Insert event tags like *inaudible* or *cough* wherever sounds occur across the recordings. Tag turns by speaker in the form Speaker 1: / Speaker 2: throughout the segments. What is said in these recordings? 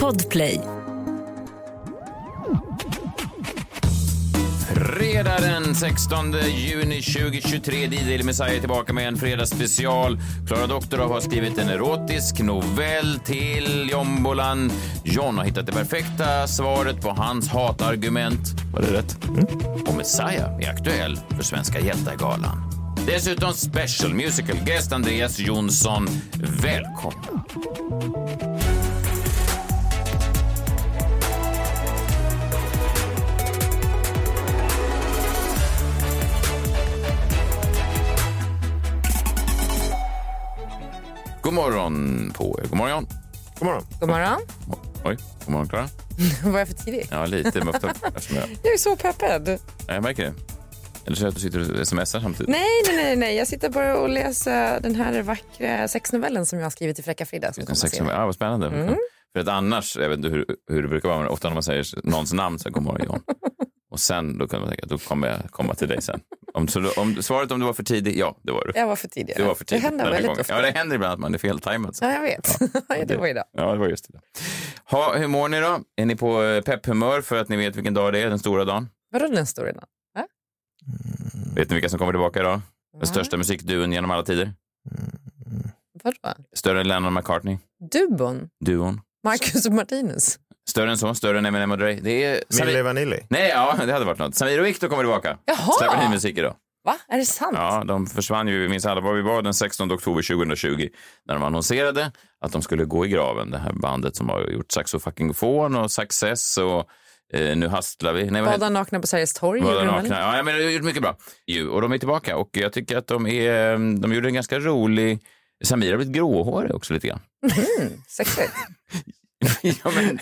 Speaker 1: Podplay.
Speaker 2: Fredag den 16 juni 2023. DJ Messiah är tillbaka med en fredagsspecial. Klara Doktorov har skrivit en erotisk novell till Jombolan. John har hittat det perfekta svaret på hans hatargument. Var det rätt? Mm. Och Messiah är aktuell för Svenska hjältar-galan. Dessutom special musical guest Andreas Jonsson. Välkomna! God morgon på er. God morgon.
Speaker 3: God morgon.
Speaker 4: God morgon.
Speaker 2: Oj, god morgon Klara. *laughs*
Speaker 4: Var jag för tidig?
Speaker 2: Ja, lite jag...
Speaker 4: Jag är så peppad.
Speaker 2: Ja, jag märker det. Eller så att du sitter och smsar samtidigt.
Speaker 4: Nej, nej, nej, nej. Jag sitter bara och läser den här vackra sexnovellen som jag har skrivit till Fräcka Frida. Som
Speaker 2: sex ja, vad spännande.
Speaker 4: Mm.
Speaker 2: För att annars, jag vet inte hur, hur det brukar vara, men ofta när man säger någons namn så kommer John. *laughs* Och sen då kan man tänka att då kommer jag komma till dig sen. Om, så då, om, svaret om du var för tidig, ja det var du.
Speaker 4: Jag var för tidig.
Speaker 2: Du var för tidig.
Speaker 4: Det händer väldigt
Speaker 2: gången.
Speaker 4: ofta.
Speaker 2: Ja, det händer ibland att man är feltajmad.
Speaker 4: Ja, jag vet. Ja. *laughs* det var idag.
Speaker 2: Ja, det var just det. Ha, hur mår ni då? Är ni på eh, pepphumör för att ni vet vilken dag det är, den stora dagen?
Speaker 4: Vadå den stora dagen?
Speaker 2: Vet ni vilka som kommer tillbaka idag? Den största musikduon genom alla tider?
Speaker 4: Vadå?
Speaker 2: Större än Lennon McCartney?
Speaker 4: Dubon?
Speaker 2: Duon?
Speaker 4: Marcus och Martinus?
Speaker 2: Större än så? Större än Eminem och Dre? Det är...
Speaker 3: Milli Vanilli.
Speaker 2: Nej, ja, det hade varit något. Samir och Viktor kommer tillbaka.
Speaker 4: Jaha!
Speaker 2: Släpper ny musik idag.
Speaker 4: Va? Är det sant?
Speaker 2: Ja, de försvann ju, vi minns alla var vi var den 16 oktober 2020 när de annonserade att de skulle gå i graven. Det här bandet som har gjort saxofon och Success och eh, Nu hastlar vi. Nej,
Speaker 4: Bada nakna på Sergels torg?
Speaker 2: Bada nakna. Ja, men de har gjort mycket bra. Ju, och de är tillbaka och jag tycker att de är, de gjorde en ganska rolig Samir har blivit gråhårig också lite grann.
Speaker 4: Sexigt. *laughs*
Speaker 2: ja, men,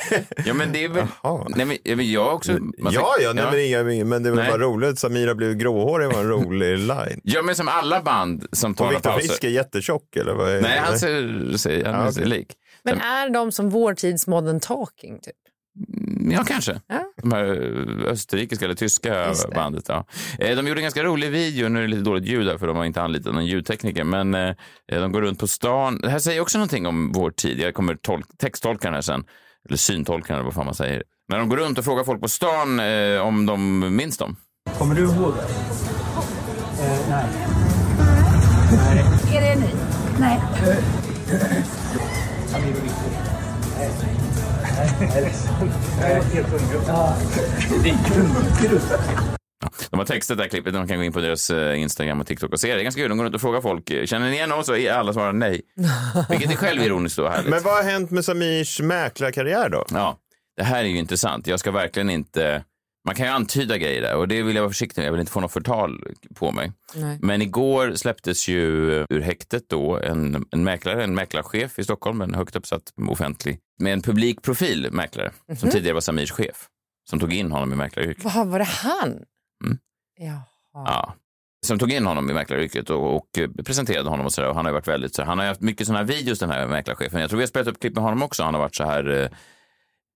Speaker 2: ja, men det är väl...
Speaker 3: Jaha.
Speaker 2: Nej, men, ja, men jag också... man
Speaker 3: Ja, ja, nej, men, inga, men det var
Speaker 2: Nej.
Speaker 3: bara roligt. Samira blev gråhårig var en *laughs* rolig line.
Speaker 2: Ja, men som alla band som tar några
Speaker 3: Viktor
Speaker 2: pauser.
Speaker 3: Frisk är jättetjock eller vad är
Speaker 2: Nej,
Speaker 3: det?
Speaker 2: han ser, ser, han
Speaker 3: Ja,
Speaker 2: ser lik.
Speaker 4: Men är de som vår tids modern talking? Typ?
Speaker 2: Ja, kanske.
Speaker 4: Ja.
Speaker 2: De här österrikiska eller tyska bandet. Ja. Eh, De gjorde en ganska rolig video. Nu är det lite dåligt ljud där för de har inte anlitat någon ljudtekniker. Men eh, de går runt på stan. Det här säger också någonting om vår tid. Jag kommer tolk- texttolka den här sen. Eller syntolka eller vad fan man säger. När de går runt och frågar folk på stan eh, om de minns dem.
Speaker 5: Kommer du ihåg det? Eh, nej.
Speaker 6: Är det ni? Nej.
Speaker 5: Jag är helt ung. Ja, det är grundgrupp.
Speaker 2: De har textat det här klippet. De kan gå in på deras eh, Instagram och TikTok och se det. Det är ganska kul. De går runt och frågar folk. Känner ni igen oss? Och alla svarar nej. Vilket är självironiskt och härligt.
Speaker 3: Men vad har hänt med Samirs mäklarkarriär då?
Speaker 2: Ja, det här är ju intressant. Jag ska verkligen inte... Man kan ju antyda grejer där och det vill jag vara försiktig med. Jag vill inte få något förtal på mig.
Speaker 4: Nej.
Speaker 2: Men igår släpptes ju ur häktet då en, en mäklare, en mäklarchef i Stockholm, en högt uppsatt offentlig, med en publik profil mäklare, som tidigare var Samirs chef, som tog in honom i mäklaryrket.
Speaker 4: Vad var det han?
Speaker 2: Mm.
Speaker 4: Jaha.
Speaker 2: Ja. Som tog in honom i mäklaryrket och, och eh, presenterade honom och så där. Och han har varit väldigt så han har haft mycket sådana här videos den här mäklarchefen. Jag tror vi har spelat upp klipp med honom också. Han har varit så här. eh,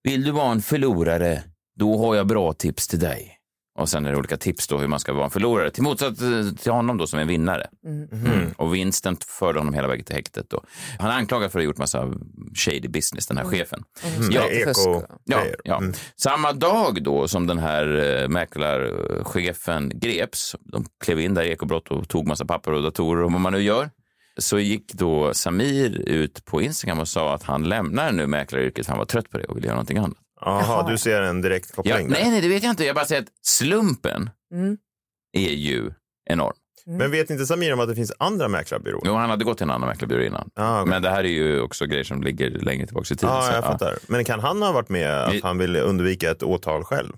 Speaker 2: Vill du vara en förlorare? Då har jag bra tips till dig. Och sen är det olika tips då hur man ska vara en förlorare. Till motsats till honom då som är en vinnare. Mm. Och vinsten förde honom hela vägen till häktet då. Han är anklagad för att ha gjort massa shady business, den här chefen.
Speaker 3: Mm.
Speaker 2: Ja,
Speaker 4: Fusk.
Speaker 3: Eko.
Speaker 2: Ja, ja.
Speaker 3: Mm.
Speaker 2: Samma dag då som den här eh, mäklarchefen greps, de klev in där i ekobrott och tog massa papper och datorer och vad man nu gör, så gick då Samir ut på Instagram och sa att han lämnar nu mäklaryrket, han var trött på det och ville göra någonting annat.
Speaker 3: Jaha, du ser en direkt
Speaker 2: Ja,
Speaker 3: koppling där.
Speaker 2: nej, nej, det vet jag inte. Jag bara säger att slumpen
Speaker 4: Mm.
Speaker 2: är ju enorm.
Speaker 3: Men vet inte Samir om att det finns andra mäklarbyråer?
Speaker 2: Jo, han hade gått till en annan mäklarbyrå innan.
Speaker 3: Ah, okej.
Speaker 2: Men det här är ju också grejer som ligger längre tillbaka i tiden.
Speaker 3: Ja,
Speaker 2: så,
Speaker 3: jag fattar. Men kan han ha varit med att
Speaker 2: Vi-
Speaker 3: han ville undvika ett åtal själv?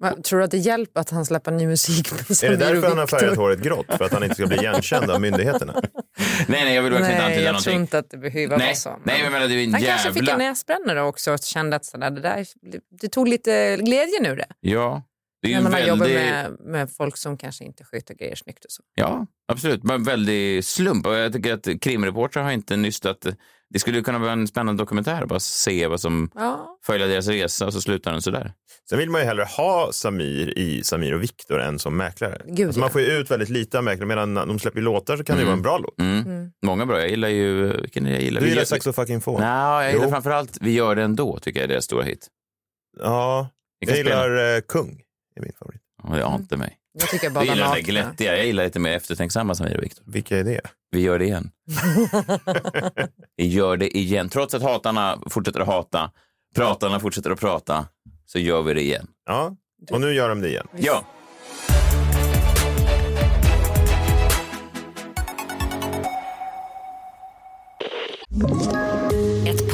Speaker 4: Va, Tror du att det hjälper att han släpper ny musik?
Speaker 3: Är det därför han har färgat håret grått? För att han inte ska bli igenkänd av myndigheterna? *laughs* *laughs*
Speaker 2: Nej, nej, jag vill verkligen inte antyda
Speaker 4: jag
Speaker 2: någonting.
Speaker 4: tror inte att det behöver
Speaker 2: nej,
Speaker 4: vara så.
Speaker 2: nej, men jag menar, det är en
Speaker 4: han
Speaker 2: jävla...
Speaker 4: kanske fick en näsbrännare också och kände att sådär, det, där, det tog lite glädjen ur det.
Speaker 2: Ja, det är ju
Speaker 4: När man har jobbat
Speaker 2: väldig...
Speaker 4: med, med folk som kanske inte sköter grejer snyggt och så.
Speaker 2: Ja, absolut. Men väldigt slump. Och jag tycker att krimreportrar har inte nystat Det skulle kunna vara en spännande dokumentär, bara se vad som
Speaker 4: Ja.
Speaker 2: följer deras resa och så slutar den sådär.
Speaker 3: Sen vill man ju hellre ha Samir i Samir och Viktor än som mäklare.
Speaker 4: Gud,
Speaker 3: alltså
Speaker 4: ja.
Speaker 3: man får ju ut väldigt lite av mäklare, medan när de släpper låtar så kan det ju vara en bra låt.
Speaker 2: Mm. Många bra. Jag gillar ju... Vilken det jag gillar?
Speaker 3: Du
Speaker 2: Vi
Speaker 3: gillar
Speaker 2: gör-
Speaker 3: Saxo fucking få?
Speaker 2: Nej, jag gillar
Speaker 3: Jo.
Speaker 2: framförallt Vi gör det ändå, tycker jag är deras stora hit.
Speaker 3: Ja,
Speaker 2: Vi
Speaker 3: jag gillar eh, Kung. är min favorit.
Speaker 2: Ja, Jag har inte mig.
Speaker 4: Jag tycker
Speaker 2: Jag
Speaker 4: bara
Speaker 2: gillar den där
Speaker 4: nakna.
Speaker 2: glättiga. Jag gillar lite mer eftertänksamma Samir och Viktor.
Speaker 3: Vilka är det?
Speaker 2: Vi gör det igen. *laughs* Vi gör det igen. Trots att hatarna fortsätter att hata, pratarna fortsätter att prata, så gör vi det igen.
Speaker 3: Ja, och nu gör de det igen.
Speaker 2: Ja.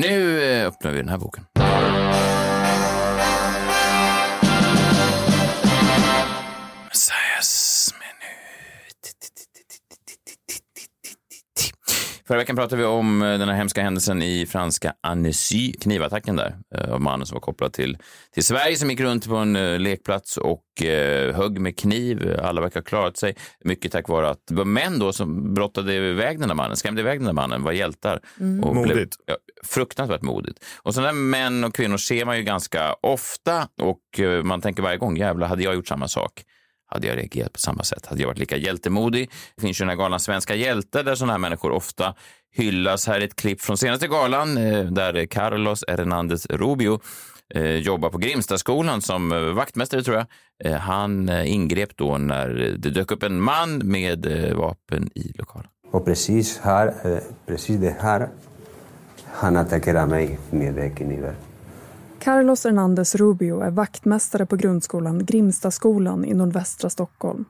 Speaker 2: Nu eh, öppnar vi den här boken. Förra veckan pratade vi om eh, den här hemska händelsen i franska Annecy, knivattacken där, eh, av mannen som var kopplad till, till Sverige som gick runt på en eh, lekplats och eh, högg med kniv. Alla verkar ha klarat sig, mycket tack vare att det var män då som brottade iväg den där mannen, skrämde iväg den där mannen, var hjältar. Och
Speaker 3: Modigt.
Speaker 2: ja, fruktansvärt modigt. Och sådana där män och kvinnor ser man ju ganska ofta och man tänker varje gång, jävlar, hade jag gjort samma sak? Hade jag reagerat på samma sätt? Hade jag varit lika hjältemodig? Det finns ju den här galan Svenska hjältar där sådana här människor ofta hyllas. Här är ett klipp från senaste galan eh, där Carlos Hernandez Rubio eh, jobbar på Grimstaskolan som eh, vaktmästare tror jag. Han ingrep då när det dök upp en man med vapen i lokalen.
Speaker 7: Och precis här, precis det här, han attackerade mig med kniven.
Speaker 8: Carlos Hernandez Rubio är vaktmästare på grundskolan Grimstaskolan i nordvästra Stockholm.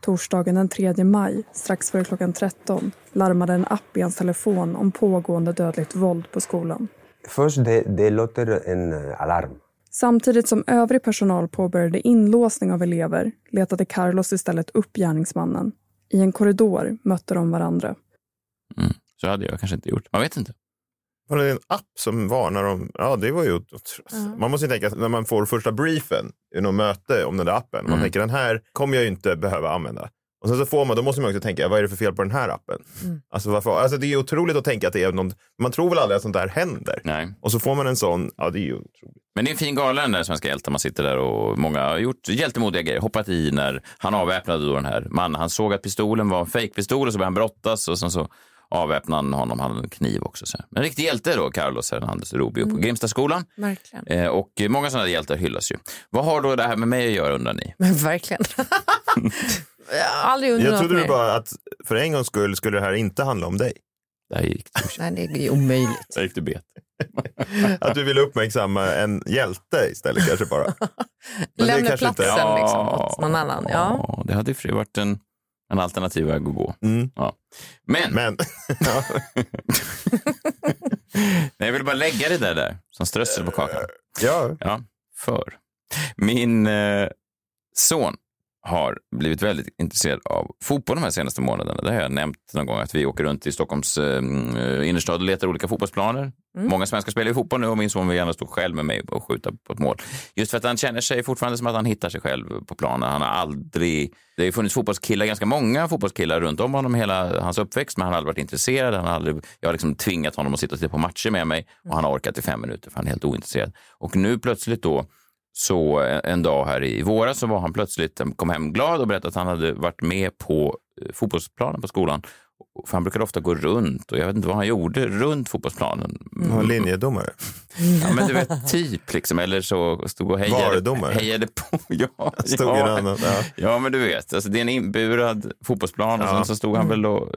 Speaker 8: Torsdagen den 3 maj, strax före klockan 13, larmade en app i hans telefon om pågående dödligt våld på skolan.
Speaker 7: Först det, det låter en eh, alarm.
Speaker 8: Samtidigt som övrig personal påbörjade inlåsning av elever letade Carlos istället upp gärningsmannen. I en korridor mötte de varandra.
Speaker 2: Mm. Så hade jag kanske inte gjort. Man vet inte.
Speaker 3: Var det en app som varnar om... Ja, det var ju... Man måste tänka när man får första briefen i något möte om den där appen. Man
Speaker 2: Mm.
Speaker 3: tänker den här kommer jag ju inte behöva använda. Och sen så får man, då måste man också tänka, vad är det för fel på den här appen? Alltså, varför, alltså det är otroligt att tänka att det är någon, man tror väl aldrig att sånt där händer.
Speaker 2: Nej.
Speaker 3: Och så får man en sån, ja det är ju otroligt.
Speaker 2: Men det är en fin gala den där Svenska hjältar. Man sitter där och många har gjort hjältemodiga grejer. Hoppat i när han avväpnade då den här mannen. Han såg att pistolen var en fejkpistol och så började han brottas och sen så avväpnade han honom. Han hade en kniv också. Så. Men en riktig hjälte då, Carlos Hernandez Rubio på Grimstaskolan.
Speaker 4: Verkligen.
Speaker 2: Eh, och många sådana hjältar hyllas ju. Vad har då det här med mig att göra undrar ni? *laughs*
Speaker 4: Men verkligen. *laughs* aldrig undrat
Speaker 3: Jag trodde du bara att för en gångs skull skulle det här inte handla om dig.
Speaker 2: Där gick det, *laughs*
Speaker 4: Nej, det är omöjligt.
Speaker 2: där gick det bet.
Speaker 3: Att du ville uppmärksamma en hjälte istället kanske bara. Men det
Speaker 4: Lämna
Speaker 3: kanske inte-
Speaker 4: platsen liksom åt någon annan. Ja.
Speaker 2: Ja, det hade ju varit en, en alternativ väg att gå.
Speaker 3: Mm.
Speaker 2: Ja. Men,
Speaker 3: Men, *laughs* ja. *laughs*
Speaker 2: Nej, jag vill bara lägga det där, där som strössel på kakan.
Speaker 3: ja.
Speaker 2: Ja, för. Min eh, son har blivit väldigt intresserad av fotboll de här senaste månaderna. Det har jag nämnt någon gång att vi åker runt i Stockholms eh, innerstad och letar olika fotbollsplaner. Många svenskar spelar ju fotboll nu och min son vill gärna stå själv med mig och skjuta på ett mål. Just för att han känner sig fortfarande som att han hittar sig själv på planen. Han har aldrig... Det har ju funnits fotbollskillar, ganska många fotbollskillar runt om honom hela hans uppväxt, men han har aldrig varit intresserad. Han har aldrig, jag har liksom tvingat honom att sitta och titta på matcher med mig och han har orkat i fem minuter för han är helt ointresserad. Och nu plötsligt då så en dag här i våras så var han plötsligt, kom hem glad och berättade att han hade varit med på eh, fotbollsplanen på skolan. För han brukade ofta gå runt och jag vet inte vad han gjorde runt fotbollsplanen.
Speaker 3: Han var linjedomare.
Speaker 2: Ja, men du vet, typ liksom. Eller så stod och hejade, hejade på. *laughs* Ja,
Speaker 3: Stod
Speaker 2: ja.
Speaker 3: annan, ja.
Speaker 2: ja, men du vet. Alltså, det är en inburad fotbollsplan och
Speaker 3: Ja.
Speaker 2: sen så stod han väl och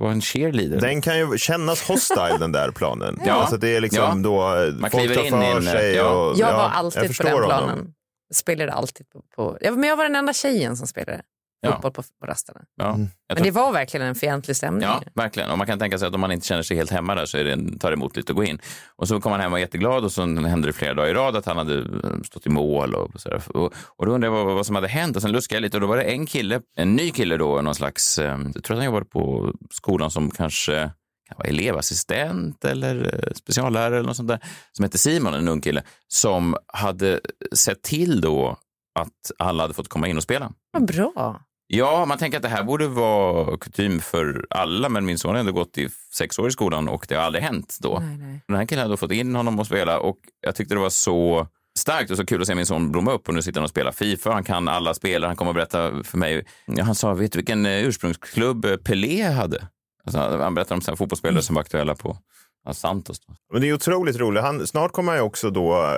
Speaker 2: var en cheerleader.
Speaker 3: Den kan ju kännas hostile den där planen.
Speaker 2: Ja.
Speaker 3: Alltså det är liksom
Speaker 2: Ja.
Speaker 3: då
Speaker 2: Man
Speaker 3: folk
Speaker 2: kliver
Speaker 3: tar
Speaker 2: in
Speaker 3: för
Speaker 2: i en-
Speaker 3: sig.
Speaker 2: ja.
Speaker 3: Och,
Speaker 4: Jag var alltid
Speaker 3: jag
Speaker 4: på den
Speaker 3: honom.
Speaker 4: planen. Jag spelade alltid på... på ja, men jag var den enda tjejen som spelade.
Speaker 2: Ja.
Speaker 4: fotboll på, på rasterna.
Speaker 2: Ja, jag
Speaker 4: Men
Speaker 2: tror-
Speaker 4: det var verkligen en fientlig stämning.
Speaker 2: Ja, verkligen. Och man kan tänka sig att om man inte känner sig helt hemma där så är det en, tar det emot lite att gå in. Och så kom han hem och var jätteglad och så hände det flera dagar i rad att han hade eh, stått i mål och sådär. Och, och då undrade jag vad, vad som hade hänt och sen luskade jag lite och då var det en kille, en ny kille då, någon slags, eh, jag tror att han jobbade på skolan som kanske kan vara elevassistent eller eh, speciallärare eller något sånt där, som hette Simon, en ung kille, som hade sett till då att alla hade fått komma in och spela.
Speaker 4: Vad bra.
Speaker 2: Ja, man tänker att det här borde vara kutym för alla, men min son har ändå gått i sex år i skolan och det har aldrig hänt då.
Speaker 4: Nej, nej.
Speaker 2: Den här killen hade fått in honom och spela och jag tyckte det var så starkt och så kul att se min son blomma upp och nu sitter han och spelar Fifa. Han kan alla spelare. Han kommer att berätta för mig. Han sa, vet du vilken eh, ursprungsklubb eh, Pelé hade? Alltså, han berättar om här fotbollsspelare som var aktuella på ja, Santos. Då.
Speaker 3: Men det är otroligt roligt. Han, snart kommer han ju också då eh,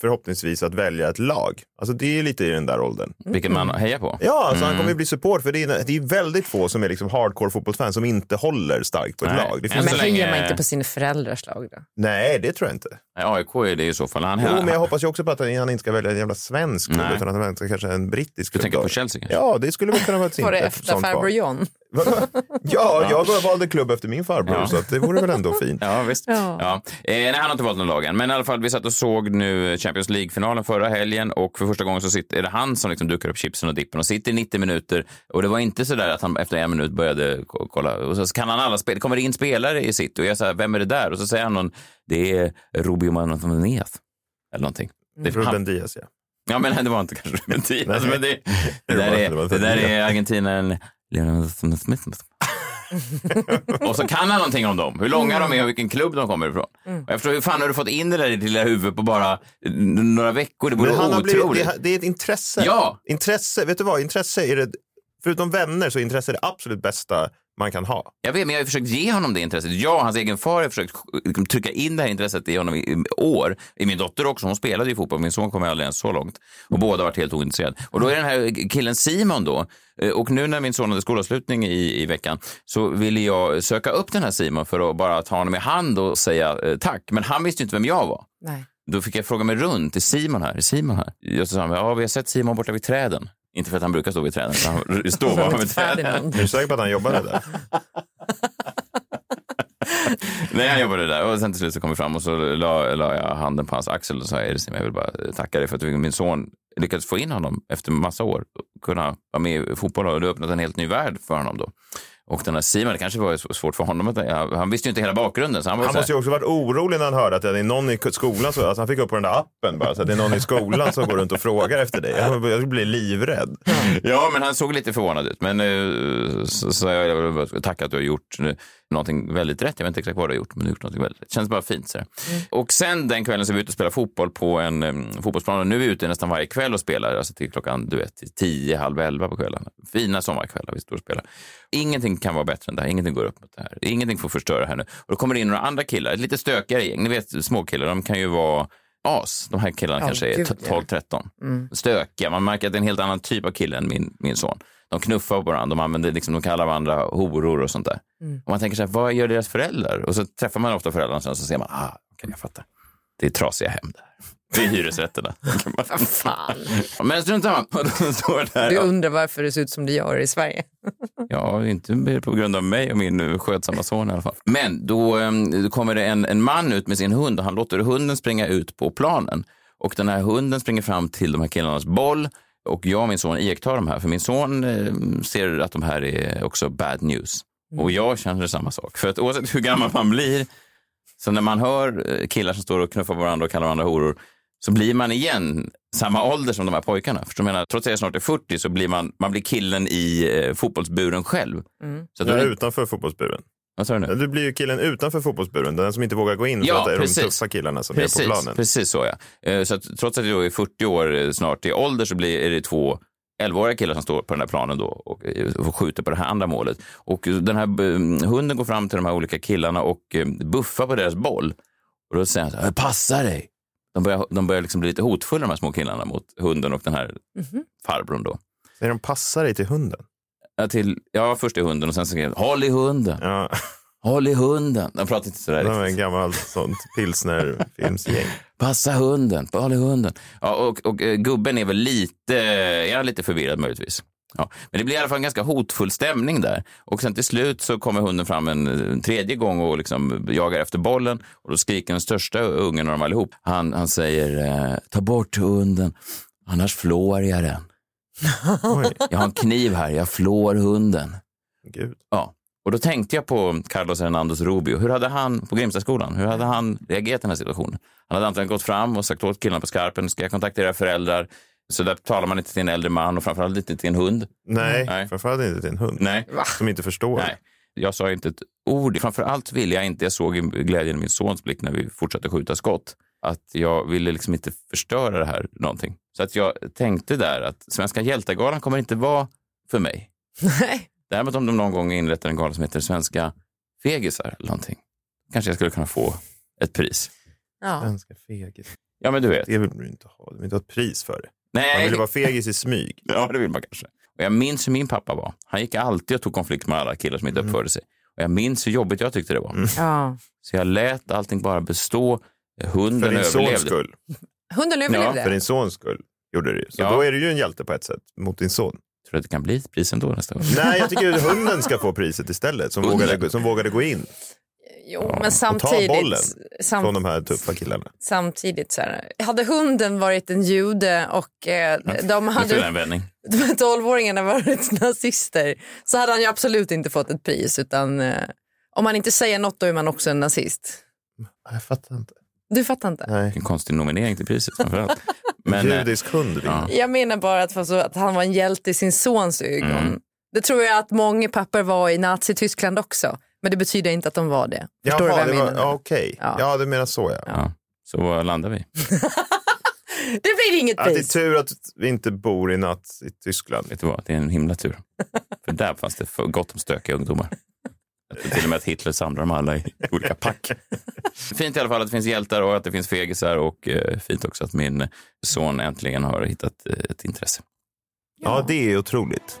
Speaker 3: förhoppningsvis att välja ett lag. Alltså det är lite i den där åldern.
Speaker 2: Vilken man hejar på.
Speaker 3: Ja, alltså
Speaker 2: Mm.
Speaker 3: han kommer ju bli support för det är, det är väldigt få som är liksom hardcore fotbollsfans som inte håller starkt på ett
Speaker 2: Nej.
Speaker 3: lag. Det finns...
Speaker 4: Men
Speaker 2: länge-
Speaker 4: hejar man inte på sina föräldrars lag då?
Speaker 3: Nej, det tror jag inte.
Speaker 2: AIK är det i så fall. Han,
Speaker 3: Jo, men jag hoppas ju också på att han inte ska välja en jävla svensk klubb
Speaker 2: Nej.
Speaker 3: utan att han väljer kanske en brittisk
Speaker 2: du
Speaker 3: klubb.
Speaker 2: tänker
Speaker 3: då.
Speaker 2: på Chelsea kanske?
Speaker 3: Ja, det skulle väl kunna vara ett
Speaker 4: Var det efter farbror John?
Speaker 3: Ja, jag valde klubb efter min farbror
Speaker 2: Ja.
Speaker 3: så att det vore väl ändå fint.
Speaker 2: Ja, visst.
Speaker 4: Ja.
Speaker 2: Ja. Eh, nej, han har inte valt någon lag än. Men i alla fall, vi satt och såg nu Champions League-finalen förra helgen och för första gången så sitter, är det han som liksom dukar upp chipsen och dippen och sitter i 90 minuter. Och det var inte så där att han efter en minut började ko- kolla. Och så kan han alla spel. Det kommer in spelare i sitt och jag säger vem är det där? Och så säger han någon, det är Rubio Manzanez. Eller någonting. Det är
Speaker 3: Ruben. Diaz, ja.
Speaker 2: Ja, men det var inte kanske Ruben Diaz.
Speaker 3: Nej,
Speaker 2: men det, det, där är,
Speaker 3: det
Speaker 2: där är argentinaren Leonardo *laughs* Smith. och så kan han någonting om dem, hur långa de är och vilken klubb de kommer ifrån. Och jag förstår, hur fan har du fått in det där i ditt lilla huvud på bara n- några veckor? Det vore otroligt.
Speaker 3: blivit, det, det är ett intresse.
Speaker 2: Ja.
Speaker 3: Intresse, vet du vad? Intresse är det, förutom vänner så är intresse det absolut bästa man kan ha.
Speaker 2: Jag vet, men jag har försökt ge honom det intresset. Jag och hans egen far har försökt liksom, trycka in det här intresset i honom i, i år. I min dotter också, hon spelade ju fotboll, min son kom aldrig ens så långt. Och båda har varit helt ointresserade. Och då är den här killen Simon då, eh, och nu när min son hade skolavslutning i, i veckan så ville jag söka upp den här Simon för att bara ta honom i hand och säga eh, tack. Men han visste ju inte vem jag var.
Speaker 4: Nej.
Speaker 2: Då fick jag fråga mig runt, är Simon här? Är Simon här? Jag sa, ja vi har sett Simon borta vid träden. Inte för att han brukar stå vid träden, utan han står bara vid träden.
Speaker 3: Är du säker på att han jobbade där?
Speaker 2: Nej, han jobbade där och sen till slut så kom vi fram och så la, la jag handen på hans axel och sa, Simon, jag vill bara tacka dig för att min son lyckades få in honom efter massa år, kunna vara med i fotboll och har öppnat en helt ny värld för honom då. Och den här Simon, det kanske var svårt för honom, att, han visste ju inte hela bakgrunden. Så han var
Speaker 3: Han
Speaker 2: så här,
Speaker 3: måste ju också varit orolig när han hörde att det är någon i skolan, så, alltså han fick upp på den där appen bara, så att det är någon i skolan som går runt och frågar efter dig. Jag blir livrädd.
Speaker 2: Ja, men han såg lite förvånad ut. Men eh, så, så jag, jag vill tacka att du har gjort någonting väldigt rätt. Jag vet inte exakt vad du har gjort, men du har gjort någonting väldigt rätt. Det känns bara fint. Så Och sen den kvällen så är vi ute och spelar fotboll på en um, fotbollsplan. Och nu är vi ute nästan varje kväll och spelar. Alltså till klockan, du vet, till tio, halv elva på kvällen. Fina sommarkvällar vi står och spelar. Ingenting kan vara bättre än det här. Ingenting går upp mot det här. Ingenting får förstöra här nu. Och då kommer det in några andra killar, ett lite stökigare gäng. Ni vet, småkillar, de kan ju vara as. De här killarna
Speaker 4: Ja,
Speaker 2: kanske är
Speaker 4: gud,
Speaker 2: t-
Speaker 4: ja.
Speaker 2: 12-13. Stökiga. Man märker att det är en helt annan typ av kille än min, min son. De knuffar på varandra, de, använder, liksom, de kallar varandra horor och sånt där. Och man tänker så här, vad gör deras föräldrar? Och så träffar man ofta föräldrarna sen och så ser man, ah, okej, jag fattar. Det är trasiga hem där. Det är hyresrätterna. *laughs*
Speaker 4: Fan.
Speaker 2: Men strunt samma. *laughs*
Speaker 4: Du undrar varför det ser ut som det gör i Sverige. *laughs*
Speaker 2: Ja, inte på grund av mig och min eh, skötsamma son i alla fall. Men då, eh, då kommer det en, en man ut med sin hund och han låter hunden springa ut på planen. Och den här hunden springer fram till de här killarnas boll och jag och min son iakttar de här. För min son eh, ser att de här är också bad news. Och jag känner samma sak. För att oavsett hur gammal man blir, så när man hör eh, killar som står och knuffar varandra och kallar varandra horor, så blir man igen samma ålder som de här pojkarna. Förstår menar? Trots att jag snart är 40 så blir man, man blir killen i eh, fotbollsburen själv. Så att
Speaker 3: Du
Speaker 2: du,
Speaker 3: är utanför fotbollsburen.
Speaker 2: Vad sa du nu?
Speaker 3: Du blir ju killen utanför fotbollsburen, den som inte vågar gå in för
Speaker 2: Ja,
Speaker 3: att det är
Speaker 2: precis.
Speaker 3: de tuffa killarna som är
Speaker 2: Precis,
Speaker 3: på planen.
Speaker 2: precis så ja. Eh, Så att, trots att jag är 40 år eh, snart i ålder så blir, är det två 11-åriga killar som står på den här planen då och, eh, och skjuter på det här andra målet. Och den här hunden går fram till de här olika killarna och buffar på deras boll. Och då säger han så här, passa dig. De börjar, de börjar liksom bli lite hotfulla de här små killarna mot hunden och den här farbrorn då.
Speaker 3: Säger de passar dig till hunden?
Speaker 2: Till, ja, först i hunden och sen så skrev håll i hunden,
Speaker 3: Ja,
Speaker 2: håll i hunden. De pratar inte sådär
Speaker 3: de är en
Speaker 2: riktigt.
Speaker 3: gammal sånt pilsnerfilmsgäng.
Speaker 2: Passa hunden, håll i hunden. Ja, och, och eh, gubben är väl lite, ja, lite förvirrad möjligtvis. Ja, men det blir i alla fall en ganska hotfull stämning där. Och sen till slut så kommer hunden fram en, en tredje gång och liksom jagar efter bollen. Och då skriker den största ungen av dem allihop. Han, han säger, eh, ta bort hunden, annars flår jag den. Jag har en kniv här, jag flår hunden.
Speaker 3: Gud.
Speaker 2: Ja. Och då tänkte jag på Carlos Hernandez Rubio. Hur hade han på Grimstaskolan? Hur hade han reagerat i den här situationen? Han hade antagligen gått fram och sagt åt killarna på skarpen, ska jag kontakta era föräldrar? Så där talar man inte till en äldre man och framförallt inte till en hund.
Speaker 3: Nej,
Speaker 2: Nej.
Speaker 3: framförallt inte till en hund.
Speaker 2: Nej.
Speaker 3: Som inte förstår.
Speaker 2: Nej. Jag sa inte ett ord. Framförallt ville jag inte, jag såg i glädjen i min sons blick när vi fortsatte skjuta skott, att jag ville liksom inte förstöra det här någonting. Så att jag tänkte där att Svenska hjältegalan kommer inte vara för mig.
Speaker 4: Nej.
Speaker 2: Däremot om de någon gång inrättar en gala som heter Svenska fegisar eller någonting, kanske jag skulle kunna få ett pris.
Speaker 4: Ja.
Speaker 3: Svenska fegis.
Speaker 2: Ja, men du vet.
Speaker 3: Det vill du inte ha. Du vill inte ha ett pris för det.
Speaker 2: Nej.
Speaker 3: Man vill vara fegis i smyg. *laughs*
Speaker 2: Ja, det vill man kanske. Och jag minns hur min pappa var. Han gick alltid och tog konflikt med alla killar som inte
Speaker 3: Mm.
Speaker 2: uppförde sig. Och jag minns hur jobbigt jag tyckte det var.
Speaker 4: Ja.
Speaker 2: Så jag lät allting bara bestå. Hunden
Speaker 3: För din
Speaker 2: överlevde.
Speaker 3: sons skull.
Speaker 4: Hunden överlevde.
Speaker 3: För din sons skull gjorde ju. Så
Speaker 2: Ja.
Speaker 3: då är du ju en hjälte på ett sätt mot din son.
Speaker 2: Tror du att det kan bli ett pris ändå nästa gång?
Speaker 3: Nej, jag tycker att *laughs* hunden ska få priset istället. Som, vågade, som vågade gå in
Speaker 4: Jo,
Speaker 3: och
Speaker 4: men
Speaker 3: ta
Speaker 4: samtidigt.
Speaker 3: bollen
Speaker 4: sam-
Speaker 3: från de här tuffa killarna.
Speaker 4: Samtidigt så här, hade hunden varit en jude och eh, de hade
Speaker 2: en vändning. *laughs*
Speaker 4: de här tolvåringarna varit nazister så hade han ju absolut inte fått ett pris utan eh, om man inte säger något då är man också en nazist.
Speaker 3: Jag fattar inte.
Speaker 4: Du fattar inte?
Speaker 3: Nej.
Speaker 2: Vilken konstig nominering till priset framförallt. *laughs* Men, eh,
Speaker 3: Judisk hund
Speaker 2: ja.
Speaker 4: Jag menar bara att, för så att han var en hjälte i sin sons ögon.
Speaker 2: Mm.
Speaker 4: Det tror jag att många pappor var i Nazityskland också. Men det betyder inte att de var det. Förstår du vad jag menar?
Speaker 3: ja, okej.
Speaker 4: Ja.
Speaker 3: Ja, du menar så ja.
Speaker 2: ja. Så var landar vi? *laughs*
Speaker 4: Det blir inget
Speaker 3: Att det är
Speaker 4: pris.
Speaker 3: tur att vi inte bor i natt i Tyskland.
Speaker 2: Vet du vad, det är en himla tur. *laughs* För där fanns det för gott om stökiga ungdomar. Jag tror till och med att Hitler samlar dem alla i olika pack. *laughs* Fint i alla fall att det finns hjältar och att det finns fegisar och eh, fint också att min son äntligen har hittat eh, ett intresse.
Speaker 3: Ja, det är otroligt.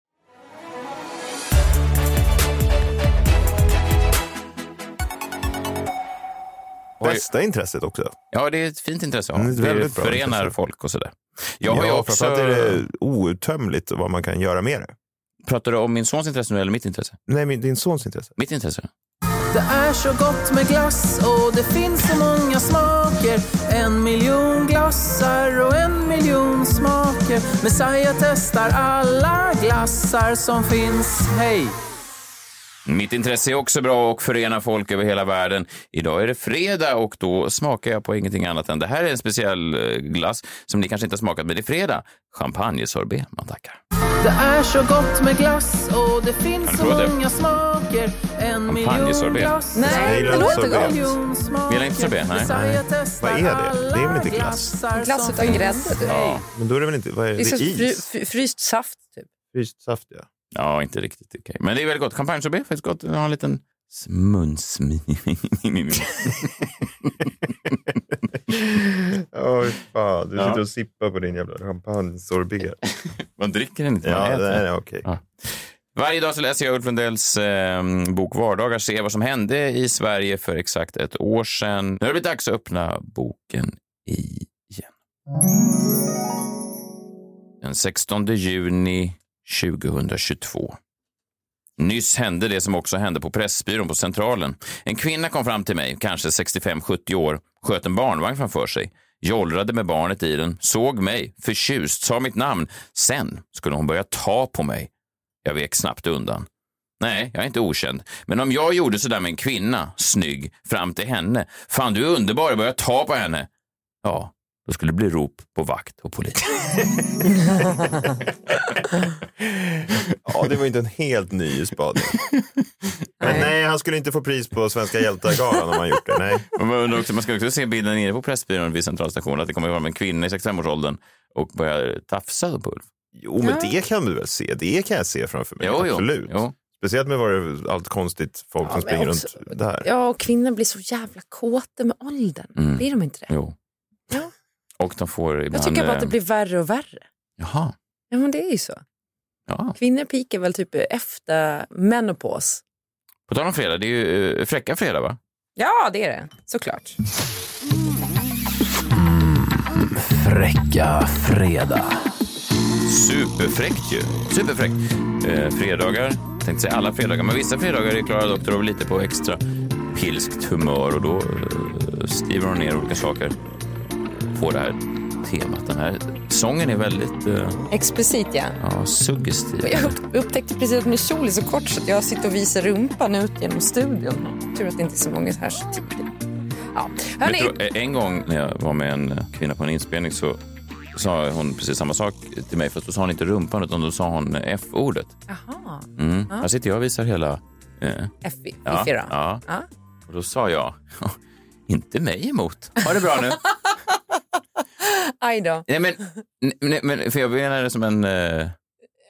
Speaker 3: Bästa intresset också.
Speaker 2: Ja, det är ett fint intresse ha.
Speaker 3: Mm, det är
Speaker 2: Det förenar
Speaker 3: intresse.
Speaker 2: folk och sådär. Jag har ju
Speaker 3: ja,
Speaker 2: också...
Speaker 3: framförallt är det outtömligt vad man kan göra med det.
Speaker 2: Pratar du om min sons intresse nu eller mitt intresse?
Speaker 3: Nej, min, din sons intresse.
Speaker 2: Mitt intresse?
Speaker 9: Det är så gott med glass och det finns så många smaker En miljon glassar och en miljon smaker Messiah testar alla glassar som finns Hej!
Speaker 2: Mitt intresse är också bra och förenar folk över hela världen. Idag är det fredag och då smakar jag på ingenting annat än det här är en speciell eh, glass som ni kanske inte har smakat, men det är fredag. Champagnesorbet, man tackar.
Speaker 9: Det är så gott med glass och det finns så många smaker En miljon
Speaker 2: Champagnesorbet.
Speaker 9: glassar
Speaker 4: Nej,
Speaker 3: det låter
Speaker 9: smaker
Speaker 2: Vill jag inte sorbet? Nej.
Speaker 3: Vad är det? Det är väl inte glass?
Speaker 4: Glass utan grädde. typ.
Speaker 2: Ja,
Speaker 3: Men då är det väl inte, vad är det?
Speaker 4: Det är
Speaker 3: Det is?
Speaker 4: fry, fryst saft typ.
Speaker 3: Fryst saft, ja.
Speaker 2: Ja inte riktigt okej. Men det är väldigt gott. Champagnesorbet är faktiskt gott. Jag har en liten smuns... *laughs*
Speaker 3: Oj, fan. Du sitter och sippar på din jävla champagnesorbet. *laughs*
Speaker 2: man dricker den inte, man
Speaker 3: Ja,
Speaker 2: äter
Speaker 3: det
Speaker 2: den.
Speaker 3: är.
Speaker 2: Ja. Varje dag så läser jag Ulf Lundells eh, bok Vardagar, se vad som hände i Sverige för exakt ett år sedan. Nu har det blivit dags att öppna boken igen. Den 16 juni 2022. Nyss hände det som också hände på Pressbyrån på Centralen. En kvinna kom fram till mig, kanske 65-70 år, sköt en barnvagn framför sig, jollrade med barnet i den, såg mig, förtjust, sa mitt namn. Sen skulle hon börja ta på mig. Jag vek snabbt undan. Nej, jag är inte okänd. Men om jag gjorde sådär med en kvinna, snygg, fram till henne. Fan, du är underbar, jag börjar ta på henne. Ja, då skulle det bli rop på vakt och polis. *laughs*
Speaker 3: Ja, det var inte en helt ny spaning. Men nej, han skulle inte få pris på Svenska hjältar-galan om han gjort det. Nej.
Speaker 2: Man, också, man ska också se bilden nere på Pressbyrån vid centralstationen att det kommer att vara en kvinna i 65-årsåldern och börjar tafsa på Ulf.
Speaker 3: Jo, men det kan du väl se. Det kan jag se framför mig.
Speaker 2: Jo,
Speaker 3: Absolut.
Speaker 2: jo.
Speaker 3: Speciellt med det, allt konstigt folk som
Speaker 4: men
Speaker 3: springer
Speaker 4: också-
Speaker 3: runt där.
Speaker 4: Ja, och kvinnor blir så jävla kåta med åldern.
Speaker 2: Mm.
Speaker 4: Blir de inte det?
Speaker 2: Jo.
Speaker 4: Ja.
Speaker 2: Och de får ibland...
Speaker 4: Jag tycker bara att det blir värre och värre.
Speaker 2: Jaha.
Speaker 4: Ja, men det är ju så.
Speaker 2: Ja.
Speaker 4: Kvinnor pikar väl typ efter menopos.
Speaker 2: På tal om fredag, det är ju eh, fräcka fredag va?
Speaker 4: Ja, det är det. Såklart.
Speaker 6: Fräcka fredag.
Speaker 2: Superfräckt ju. Superfräckt. Eh, fredagar, tänkte säga alla fredagar, men vissa fredagar är Klara Doktorov lite på extra pilskt humör och då eh, skriver hon ner olika saker på det här temat. Den här sången är väldigt eh,
Speaker 4: Explicit, ja.
Speaker 2: ja, suggestiv.
Speaker 4: Jag upp- upptäckte precis att min kjol är så kort så jag sitter och visar rumpan ut genom studion. Tur att det inte är så många här så tidigt. Ja. Hörni,
Speaker 2: tror, en gång när jag var med en kvinna på en inspelning så sa hon precis samma sak till mig, fast då sa hon inte rumpan utan då sa hon F-ordet.
Speaker 4: Jaha.
Speaker 2: Mm.
Speaker 4: Ja.
Speaker 2: Här sitter jag och visar hela... Eh,
Speaker 4: Fiffi
Speaker 2: ja,
Speaker 4: då?
Speaker 2: ja.
Speaker 4: Ja.
Speaker 2: Och då sa jag, *laughs* inte mig emot. Ha det bra nu. *laughs*
Speaker 4: Aj då.
Speaker 2: nej, men, nej, men, för jag menar det som en... Eh,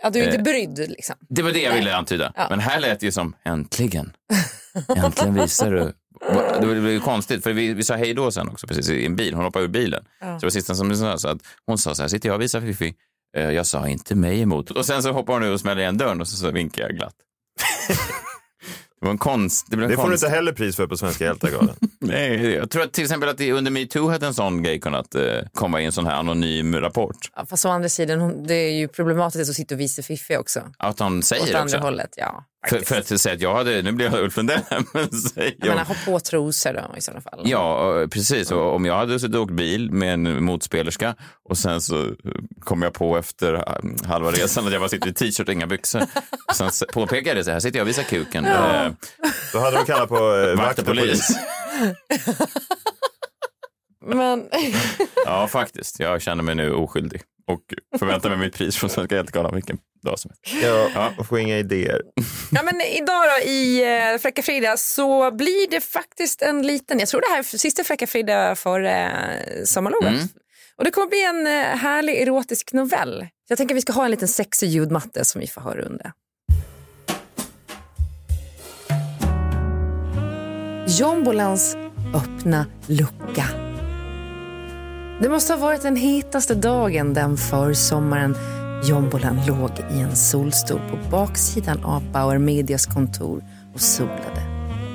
Speaker 4: Ja, du är inte
Speaker 2: Eh.
Speaker 4: brydd liksom.
Speaker 2: det var det jag
Speaker 4: Nej.
Speaker 2: ville antyda.
Speaker 4: Ja.
Speaker 2: Men här lät det ju som äntligen. *laughs* Äntligen visar du. Det blev ju konstigt, för vi, vi sa hej då sen också, precis i en bil. Hon hoppade ur bilen.
Speaker 4: Ja.
Speaker 2: Så det var sista som sa, så att hon sa så här, sitter jag och visar Fifi. Eh, Jag sa inte mig emot. Och sen så hoppar hon ur och smäller igen dörren och så, så vinkar jag glatt. *laughs* det var en konst. Det, blev en
Speaker 3: Det får du
Speaker 2: konst.
Speaker 3: inte heller pris för på Svenska hjältar-galan. *laughs*
Speaker 2: Nej, jag tror att till exempel att det under metoo hade en sån grej kunnat eh, komma i en sån här anonym rapport.
Speaker 4: Ja, fast å andra sidan, hon, det är ju problematiskt att sitta och visa Fiffi också.
Speaker 2: Att hon
Speaker 4: Åt
Speaker 2: säger
Speaker 4: andra
Speaker 2: också.
Speaker 4: hållet, ja.
Speaker 2: För, för att säga att jag hade, nu blir jag Ulf Lundell här, *laughs* men säg
Speaker 4: Jag menar, ha på trosor då i sådana fall.
Speaker 2: Ja, eh, precis. Och om jag hade suttit och åkt bil med en motspelerska och sen så eh, kom jag på efter eh, halva resan att jag bara sitter i t-shirt och inga byxor. Och *laughs* sen påpekade jag det så här, sitter jag och visar kuken.
Speaker 4: Ja.
Speaker 2: Eh,
Speaker 3: Då hade de kallat på eh,
Speaker 2: Vakt och polis. *laughs*
Speaker 4: Men
Speaker 2: Ja, faktiskt. Jag känner mig nu oskyldig och förväntar mig mitt pris från Svenska Hjältegalan vilken dag som helst.
Speaker 3: Ja, och få inga idéer.
Speaker 4: Ja, men idag då i eh, Fräcka Frida så blir det faktiskt en liten, jag tror det här är sista Fräcka Frida för eh, sommarlovet.
Speaker 2: Mm.
Speaker 4: Och det kommer bli en eh, härlig erotisk novell. Jag tänker att vi ska ha en liten sexig ljudmatte som vi får höra under. Jombolans öppna lucka. Det måste ha varit den hetaste dagen den försommaren Jombolan låg i en solstol på baksidan av Bauer Medias kontor och solade.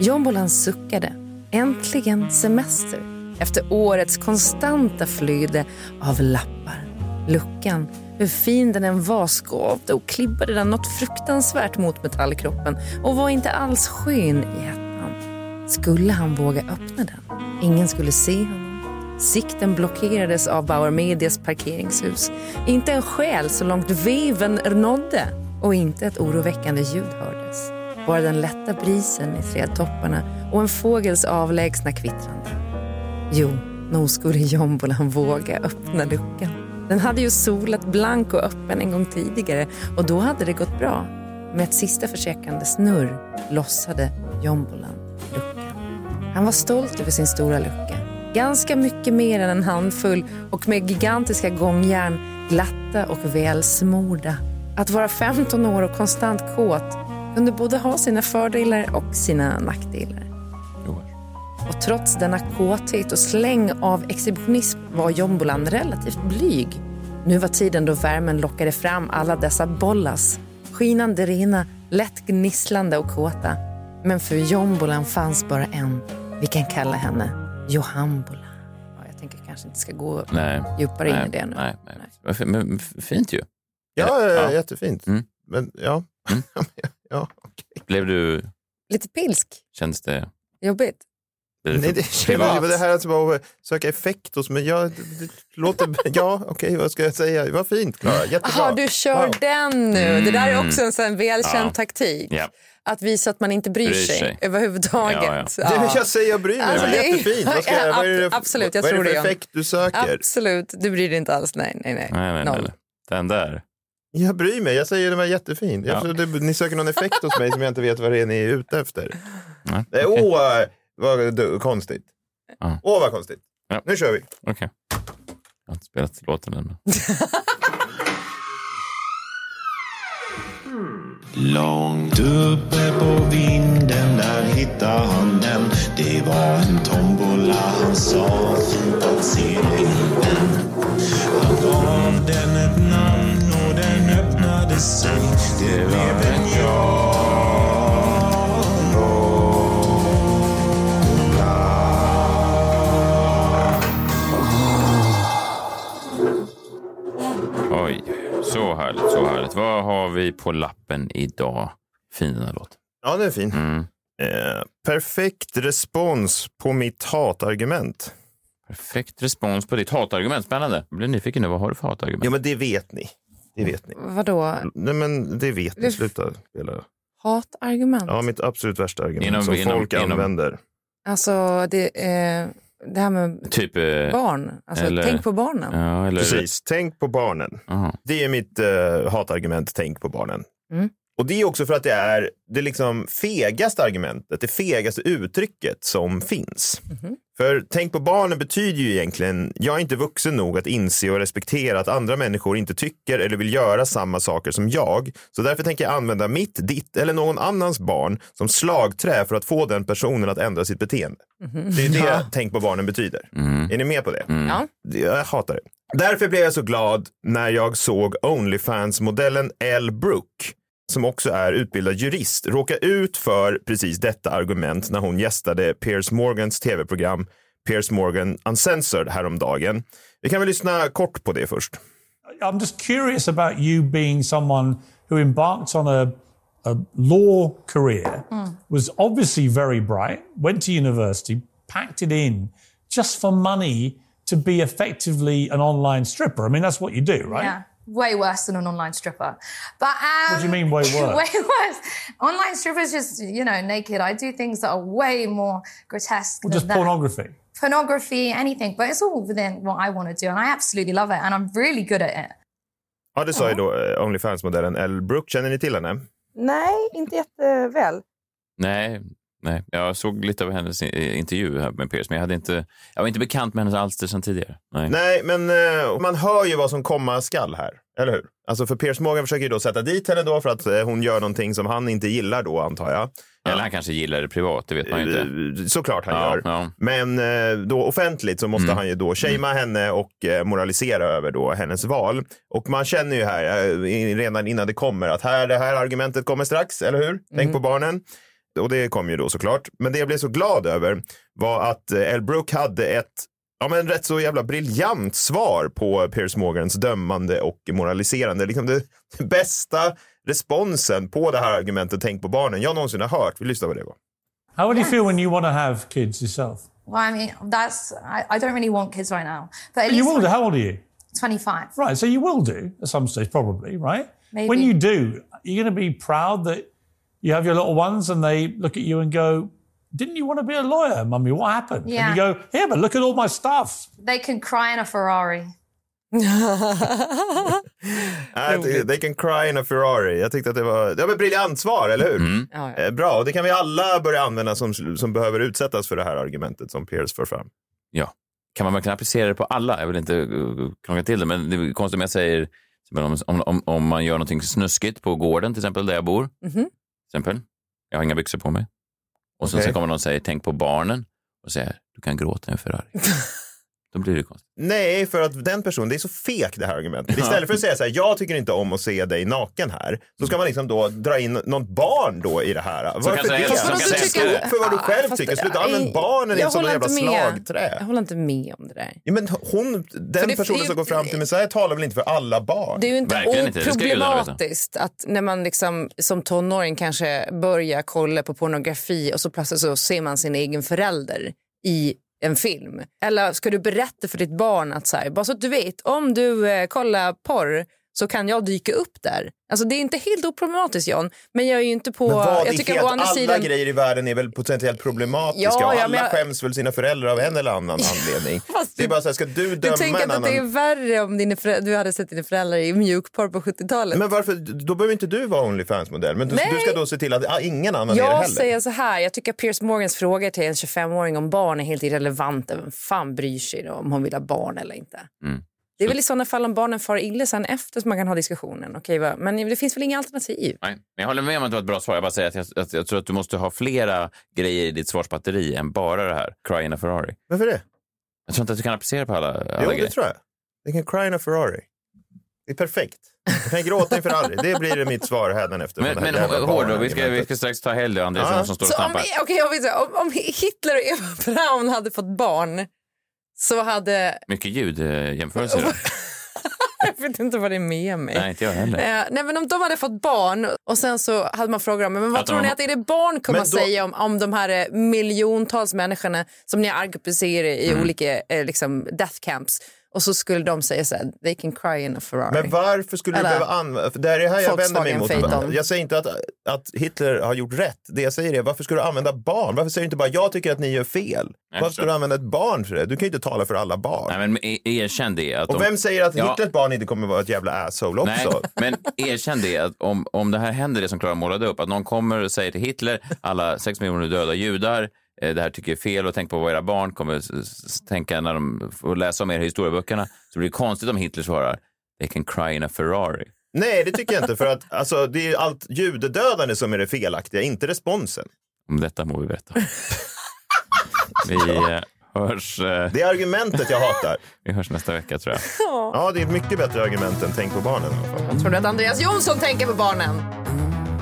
Speaker 4: Jombolan suckade. Äntligen semester efter årets konstanta flöde av lappar. Luckan, hur fin den än var, skavde och klibbade den något fruktansvärt mot metallkroppen och var inte alls skön i hettan. Skulle han våga öppna den? Ingen skulle se honom. Sikten blockerades av Bauer Medias parkeringshus. Inte en själ så långt veven nådde och inte ett oroväckande ljud hördes. Bara den lätta brisen i trädtopparna och en fågels avlägsna kvittrande. Jo, nog skulle jombolan våga öppna luckan. Den hade ju solat blank och öppen en gång tidigare och då hade det gått bra. Med ett sista försäkrande snurr lossade jombolan luckan. Han var stolt över sin stora lucka. Ganska mycket mer än en handfull och med gigantiska gångjärn glatta och välsmorda. Att vara 15 år och konstant kåt kunde både ha sina fördelar och sina nackdelar. Och trots denna kåthet och släng av exhibitionism var jombolan relativt blyg. Nu var tiden då värmen lockade fram alla dessa bollas. Skinande rena, lätt gnisslande och kåta. Men för jombolan fanns bara en. Vi kan kalla henne Johambola. Ja, jag tänker kanske inte ska gå
Speaker 2: Nej.
Speaker 4: djupare in
Speaker 2: nej,
Speaker 4: i det nu.
Speaker 2: Nej, nej. Vad Men fint ju.
Speaker 3: Ja, ja,
Speaker 2: Ja.
Speaker 3: jättefint.
Speaker 2: Mm.
Speaker 3: Men ja, *laughs* ja.
Speaker 2: Blev du,
Speaker 4: Lite pilsk.
Speaker 2: kändes det...
Speaker 4: Jobbigt.
Speaker 2: det
Speaker 3: Nej, det,
Speaker 2: privat?
Speaker 3: det här att bara söka effekt hos mig. Ja, det, det låter, *laughs* ja okej, vad ska jag säga? Var fint, Klara. Jättebra.
Speaker 4: Jaha, du kör
Speaker 3: Wow.
Speaker 4: den nu. Det där är
Speaker 2: Mm.
Speaker 4: också en sån välkänd
Speaker 2: Ja.
Speaker 4: taktik.
Speaker 2: Ja.
Speaker 4: Att visa att man inte bryr,
Speaker 2: Bryr
Speaker 4: sig,
Speaker 2: sig.
Speaker 4: överhuvudtaget.
Speaker 2: Ja,
Speaker 3: Det är, jag säger jag bryr mig,
Speaker 4: Alltså,
Speaker 3: det
Speaker 4: det är-
Speaker 3: jättefint. Vad, ska *laughs* jag, vad är det,
Speaker 4: Absolut, jag
Speaker 3: vad är
Speaker 4: tror
Speaker 3: det
Speaker 4: det,
Speaker 3: för effekt du söker?
Speaker 4: Absolut, du bryr dig inte alls. Nej, nej, nej.
Speaker 2: Nej, nej, nej.
Speaker 4: Noll.
Speaker 2: nej. Den där.
Speaker 3: Jag bryr mig, jag säger det var jättefin.
Speaker 2: Ja.
Speaker 3: tror det, ni söker någon effekt hos mig som jag inte vet vad det är ni är ute efter.
Speaker 2: Nej,
Speaker 3: Eh, Åh,
Speaker 2: okej.
Speaker 3: oh, vad du, konstigt. Åh,
Speaker 2: Ja.
Speaker 3: vad konstigt.
Speaker 2: Ja.
Speaker 3: Nu kör vi.
Speaker 2: Okej. Jag har inte spelat låten än. *laughs*
Speaker 10: Långt uppe på vinden där hittade han den. Det var en tombola, han sa fint att se den. Han gav den ett namn och den öppnade sig Det blev en
Speaker 2: jag. Så härligt, så härligt. Vad har vi på lappen idag? Fin den här låten.
Speaker 3: Ja, den är fin.
Speaker 2: Mm.
Speaker 3: Eh, perfekt respons på mitt hatargument.
Speaker 2: Perfekt respons på ditt hatargument. Spännande. Jag blir nyfiken nu. Vad har du för hatargument?
Speaker 3: Ja, men det vet ni. Det vet ni.
Speaker 4: Vadå?
Speaker 3: Nej, men det vet ni. Sluta spela.
Speaker 4: Hatargument?
Speaker 3: Ja, mitt absolut värsta argument
Speaker 2: Inom-
Speaker 3: som
Speaker 2: inom-
Speaker 3: folk
Speaker 2: inom-
Speaker 3: använder.
Speaker 4: Alltså, det, eh, det här med
Speaker 2: Typ... Eh,
Speaker 4: barn. Alltså,
Speaker 2: eller-
Speaker 4: tänk på barnen.
Speaker 2: Ja, eller...
Speaker 3: Precis, tänk på barnen.
Speaker 2: Aha.
Speaker 3: Det är mitt eh, hatargument, tänk på barnen.
Speaker 4: Mm.
Speaker 3: Och det är också för att det är det liksom fegaste argumentet, det fegaste uttrycket som finns. För tänk på barnen betyder ju egentligen, jag är inte vuxen nog att inse och respektera att andra människor inte tycker eller vill göra samma saker som jag. Så därför tänker jag använda mitt, ditt eller någon annans barn som slagträ för att få den personen att ändra sitt beteende. Det är det tänk på barnen betyder. Är ni med på det?
Speaker 4: Ja.
Speaker 3: Det- Jag hatar det. Därför blev jag så glad när jag såg Onlyfans-modellen Elle Brook som också är utbildad jurist, råka ut för precis detta argument när hon gästade Piers Morgans tv-program Piers Morgan Uncensored häromdagen. Vi kan väl lyssna kort på det först.
Speaker 11: I'm just curious about you being someone who embarked on a, a law career, was obviously very bright, went to university, packed it in just for money to be effectively an online stripper. I mean, that's what you do, right?
Speaker 12: Yeah. Way worse than an online stripper. But um,
Speaker 11: What do you mean way *laughs* worse?
Speaker 12: way worse. Online strippers just, you know, naked. I do things that are way more grotesque
Speaker 11: Or
Speaker 12: than
Speaker 11: just
Speaker 12: that.
Speaker 11: pornography?
Speaker 12: Pornography, anything. But it's all within what I want to do. And I absolutely love it. And I'm really good at it.
Speaker 3: Ja, det sa ju då eh, Onlyfans-modellen Elle Brook. Känner ni till henne?
Speaker 13: Nej, inte jätteväl.
Speaker 2: Nej, nej. Jag såg lite av hennes intervju här med Piers, men jag, hade inte, jag var inte bekant med hennes alster sedan tidigare. Nej.
Speaker 3: Nej, men eh, man hör ju vad som komma skall här, eller hur? Alltså för Piers Morgan försöker ju då sätta dit henne då för att eh, hon gör någonting som han inte gillar då, antar jag.
Speaker 2: Eller han kanske gillar det privat, det vet man ju inte.
Speaker 3: Eh, Såklart han
Speaker 2: Ja,
Speaker 3: gör.
Speaker 2: ja.
Speaker 3: Men eh, då offentligt så måste
Speaker 2: Mm.
Speaker 3: han ju då shamea henne och eh, moralisera över då hennes val. Och man känner ju här, eh, redan innan det kommer, att här, det här argumentet kommer strax, eller hur? Tänk
Speaker 2: Mm.
Speaker 3: på barnen. Och det kom ju då såklart. Men det jag blev så glad över var att eh, Elle Brook hade ett Ja, men rätt så jävla briljant svar på Piers Morgans dömande och moraliserande. Liksom det, det *laughs* bästa responsen på det här argumentet Tänk på barnen jag någonsin har hört. Vi lyssnar på det. Va?
Speaker 11: How would you feel when you want to have kids yourself?
Speaker 12: Well, I mean, that's, I, I don't really want kids right now. But at
Speaker 11: you will do. How old are you?
Speaker 12: 25.
Speaker 11: Right, so you will do at some stage, probably, right?
Speaker 12: Maybe.
Speaker 11: When you do, you're going to be proud that you have your little ones and they look at you and go, Didn't you want to be a lawyer, mummy? What happened?
Speaker 12: Yeah.
Speaker 11: And you go, Here, but look at all my stuff.
Speaker 12: They can cry in a Ferrari. *laughs*
Speaker 3: They- can cry in a Ferrari. Jag tyckte att det var, det var ett briljant svar, eller hur?
Speaker 4: Ja,
Speaker 3: Eh, Bra, och det kan vi alla börja använda som, som behöver utsättas för det här argumentet som Piers för fram.
Speaker 2: Ja. Kan man verkligen applicera det på alla? Jag vill inte uh, krångla till det, men det är konstigt om jag säger men om, om, om, man gör någonting snuskigt på gården, till exempel där jag bor.
Speaker 4: Mhm.
Speaker 2: Till exempel. Jag har inga byxor på mig. Och sen
Speaker 3: Okej.
Speaker 2: så kommer någon och säger tänk på barnen och säger du kan gråta i en Ferrari. *laughs* Då blir det konstigt.
Speaker 3: Nej, för att den personen, det är så fek det här argumentet. Istället för att säga så här, jag tycker inte om att se dig naken här, så ska man liksom då dra in något barn då i det här. Varför det?
Speaker 2: Som kan
Speaker 3: kan
Speaker 2: säga-
Speaker 3: stå upp för vad du själv
Speaker 4: Fast-
Speaker 3: tycker. Sluta använda barnen
Speaker 4: jag
Speaker 3: som
Speaker 4: håller
Speaker 3: jävla
Speaker 4: med.
Speaker 3: slagträ.
Speaker 4: Jag håller inte med om det där.
Speaker 3: Ja, men hon, den
Speaker 4: det-
Speaker 3: personen
Speaker 4: det-
Speaker 3: som går fram till Messiah talar väl inte för alla barn?
Speaker 4: Det är ju inte
Speaker 2: Verkligen
Speaker 4: oproblematiskt att när man liksom, som tonåring kanske börjar kolla på pornografi och så plötsligt så ser man sin egen förälder i en film. Eller ska du berätta för ditt barn att så här, bara så att du vet, om du eh, kollar porr så kan jag dyka upp där. Alltså det är inte helt oproblematiskt John, men jag är ju inte på...
Speaker 3: Men vad
Speaker 4: jag tycker
Speaker 3: helt, alla
Speaker 4: sidan...
Speaker 3: grejer i världen är väl potentiellt problematiska
Speaker 4: Ja,
Speaker 3: och
Speaker 4: ja,
Speaker 3: alla
Speaker 4: jag-
Speaker 3: skäms väl sina föräldrar av en eller annan *laughs* anledning.
Speaker 4: Fast
Speaker 3: det är bara så här, ska du
Speaker 4: Du
Speaker 3: döma
Speaker 4: tänker
Speaker 3: en
Speaker 4: att det är
Speaker 3: annan?
Speaker 4: värre om dina föräldrar, du hade sett dina föräldrar i mjukporr på 70-talet?
Speaker 3: Men varför, då behöver inte du vara Onlyfans-modell. Men du, du ska då se till att ah, ingen annan är det
Speaker 4: Jag
Speaker 3: heller.
Speaker 4: säger så här, jag tycker att Piers Morgans frågor till en 25-åring om barn är helt irrelevanta. Vem fan bryr sig då om hon vill ha barn eller inte?
Speaker 2: Mm.
Speaker 4: Det är väl i sådana fall om barnen far illa sen efter som man kan ha diskussionen. Okej, va? Men det finns väl inga alternativ?
Speaker 2: Nej, men jag håller med om att det var ett bra svar. Jag bara säger att jag, att jag tror att du måste ha flera grejer i ditt svarsbatteri än bara det här. Cry in a Ferrari.
Speaker 3: Varför det?
Speaker 2: Jag tror inte att du kan applicera på alla, alla
Speaker 3: Jo,
Speaker 2: grejer.
Speaker 3: det tror jag. Det kan cry in a Ferrari. Det är perfekt. Jag kan gråta inför Ferrari. Det blir mitt svar hädanefter.
Speaker 2: Men, men
Speaker 3: här jävla
Speaker 2: hår då, vi ska, vi ska strax ta helg och André
Speaker 3: Ja.
Speaker 2: som står och
Speaker 4: om,
Speaker 2: stampar.
Speaker 4: okej, jag vill säga, om, om Hitler och Eva Braun hade fått barn så hade...
Speaker 2: Mycket ljudjämförelser. då. *laughs*
Speaker 4: Jag vet inte vad det är med mig.
Speaker 2: Nej, inte jag heller.
Speaker 4: Eh, nej, men om de hade fått barn och sen så hade man frågat dem, men vad
Speaker 2: Att
Speaker 4: tror
Speaker 2: de-
Speaker 4: ni att det barn kommer att
Speaker 3: då-
Speaker 4: säga om, om de här eh, miljontals människorna som ni argumenterar i
Speaker 2: Mm.
Speaker 4: olika eh, liksom death camps och så skulle de säga så här, they can cry in a Ferrari.
Speaker 3: Men varför skulle
Speaker 4: Eller
Speaker 3: du behöva använda... Det är det här jag vänder mig
Speaker 4: Volkswagen
Speaker 3: mot.
Speaker 4: Phaeton.
Speaker 3: Jag säger inte att, att Hitler har gjort rätt. Det jag säger är varför ska du använda barn? Varför säger du inte bara jag tycker att ni gör fel? Varför ska du använda ett barn för det? Du kan ju inte tala för alla barn.
Speaker 2: Nej, men erkänn det. Att
Speaker 3: Och
Speaker 2: om-
Speaker 3: vem säger att
Speaker 2: Ja.
Speaker 3: Hitlers barn inte kommer vara ett jävla asshole
Speaker 2: Nej,
Speaker 3: också? *laughs*
Speaker 2: men erkänn det att om, om det här händer, det som Klara målade upp, att någon kommer och säger till Hitler, alla sex miljoner döda judar, det här tycker jag är fel och tänk på vad era barn kommer tänka när de får läsa om er i historieböckerna. Så blir det konstigt om Hitler svarar, they can cry in a Ferrari.
Speaker 3: Nej, det tycker jag inte. För att alltså, det är allt judedödande som är det felaktiga, inte responsen.
Speaker 2: Om detta må vi berätta. *laughs* vi eh, hörs... Eh,
Speaker 3: Det är argumentet jag hatar.
Speaker 2: vi hörs nästa vecka tror jag.
Speaker 3: Ja, det är ett mycket bättre argument än tänk på barnen.
Speaker 4: Tror du att Andreas Jonsson tänker på barnen?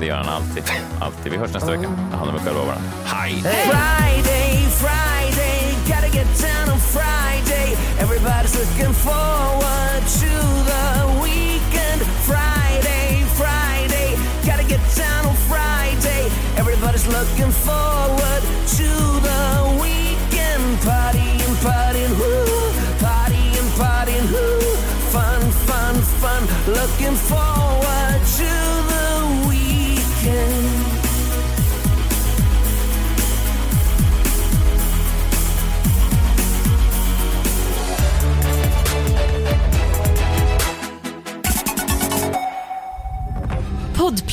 Speaker 2: Det gör han alltid. alltid. Vi hörs nästa vecka. Ta hand om er själva och varandra. Hej!
Speaker 9: Friday, Friday, gotta get down on Friday. Everybody's looking forward to the weekend. Friday, Friday, gotta get down on Friday. Everybody's looking forward to the weekend. Partying, partying, woo. Partying, partying, woo. Fun, fun, fun. Looking forward